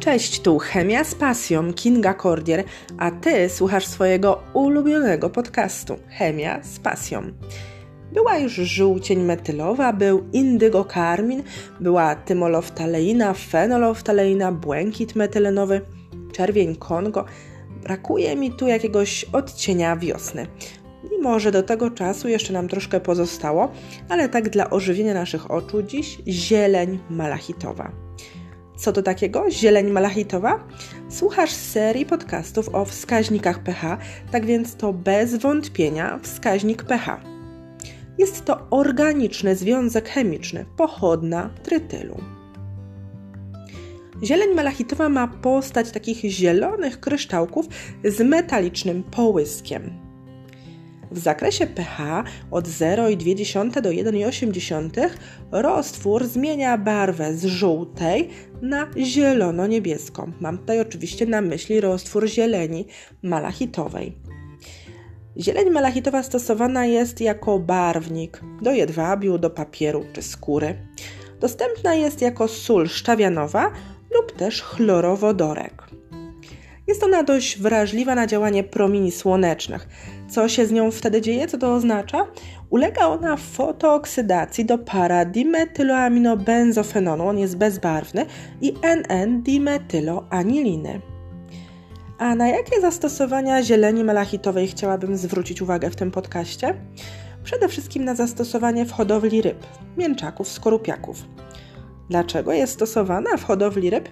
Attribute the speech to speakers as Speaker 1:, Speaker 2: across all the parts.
Speaker 1: Cześć, tu Chemia z pasją Kinga Cordier, a ty słuchasz swojego ulubionego podcastu Chemia z pasją. Była już żółcień metylowa, był indygokarmin, była tymoloftaleina, fenoloftaleina, błękit metylenowy, czerwień Kongo. Brakuje mi tu jakiegoś odcienia wiosny. Mimo, że do tego czasu jeszcze nam troszkę pozostało, ale tak dla ożywienia naszych oczu dziś zieleń malachitowa. Co to takiego? Zieleń malachitowa? Słuchasz serii podcastów o wskaźnikach pH, tak więc to bez wątpienia wskaźnik pH. Jest to organiczny związek chemiczny, pochodna trytylu. Zieleń malachitowa ma postać takich zielonych kryształków z metalicznym połyskiem. W zakresie pH od 0,2 do 1,8 roztwór zmienia barwę z żółtej na zielono-niebieską. Mam tutaj oczywiście na myśli roztwór zieleni malachitowej. Zieleń malachitowa stosowana jest jako barwnik do jedwabiu, do papieru czy skóry. Dostępna jest jako sól szczawianowa lub też chlorowodorek. Jest ona dość wrażliwa na działanie promieni słonecznych. Co się z nią wtedy dzieje? Co to oznacza? Ulega ona fotooksydacji do para dimetyloaminobenzofenonu, on jest bezbarwny, i NN-dimetyloaniliny. A na jakie zastosowania zieleni malachitowej chciałabym zwrócić uwagę w tym podcaście? Przede wszystkim na zastosowanie w hodowli ryb, mięczaków, skorupiaków. Dlaczego jest stosowana w hodowli ryb?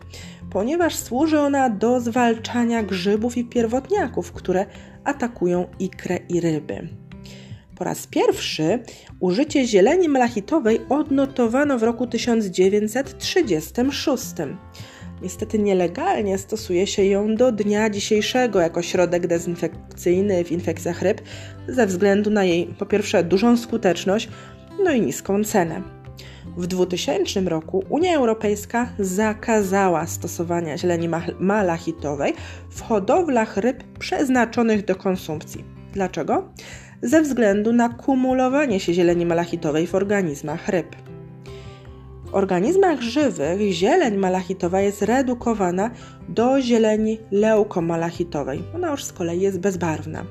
Speaker 1: Ponieważ służy ona do zwalczania grzybów i pierwotniaków, które atakują ikrę i ryby. Po raz pierwszy użycie zieleni malachitowej odnotowano w roku 1936. Niestety nielegalnie stosuje się ją do dnia dzisiejszego jako środek dezynfekcyjny w infekcjach ryb ze względu na jej po pierwsze dużą skuteczność, no i niską cenę. W 2000 roku Unia Europejska zakazała stosowania zieleni malachitowej w hodowlach ryb przeznaczonych do konsumpcji. Dlaczego? Ze względu na kumulowanie się zieleni malachitowej w organizmach ryb. W organizmach żywych zieleń malachitowa jest redukowana do zieleni leukomalachitowej. Ona już z kolei jest bezbarwna.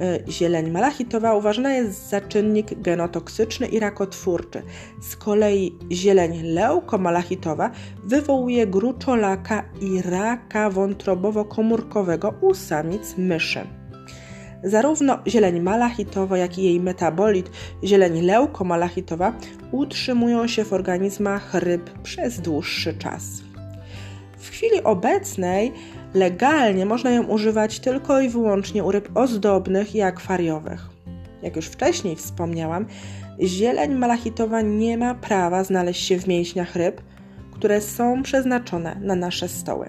Speaker 1: Y, zieleń malachitowa uważana jest za czynnik genotoksyczny i rakotwórczy. Z kolei zieleń leukomalachitowa wywołuje gruczolaka i raka wątrobowo-komórkowego u samic myszy. Zarówno zieleń malachitowa, jak i jej metabolit, zieleń leukomalachitowa, utrzymują się w organizmach ryb przez dłuższy czas. W chwili obecnej legalnie można ją używać tylko i wyłącznie u ryb ozdobnych i akwariowych. Jak już wcześniej wspomniałam, zieleń malachitowa nie ma prawa znaleźć się w mięśniach ryb, które są przeznaczone na nasze stoły.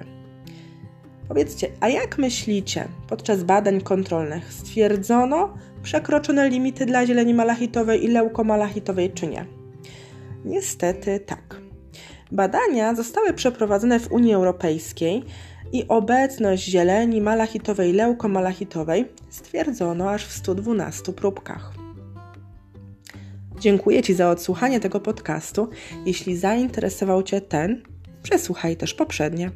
Speaker 1: Powiedzcie, a jak myślicie, podczas badań kontrolnych stwierdzono przekroczone limity dla zieleni malachitowej i leukomalachitowej czy nie? Niestety tak. Badania zostały przeprowadzone w Unii Europejskiej i obecność zieleni malachitowej leukomalachitowej stwierdzono aż w 112 próbkach. Dziękuję Ci za odsłuchanie tego podcastu. Jeśli zainteresował Cię ten, przesłuchaj też poprzednie.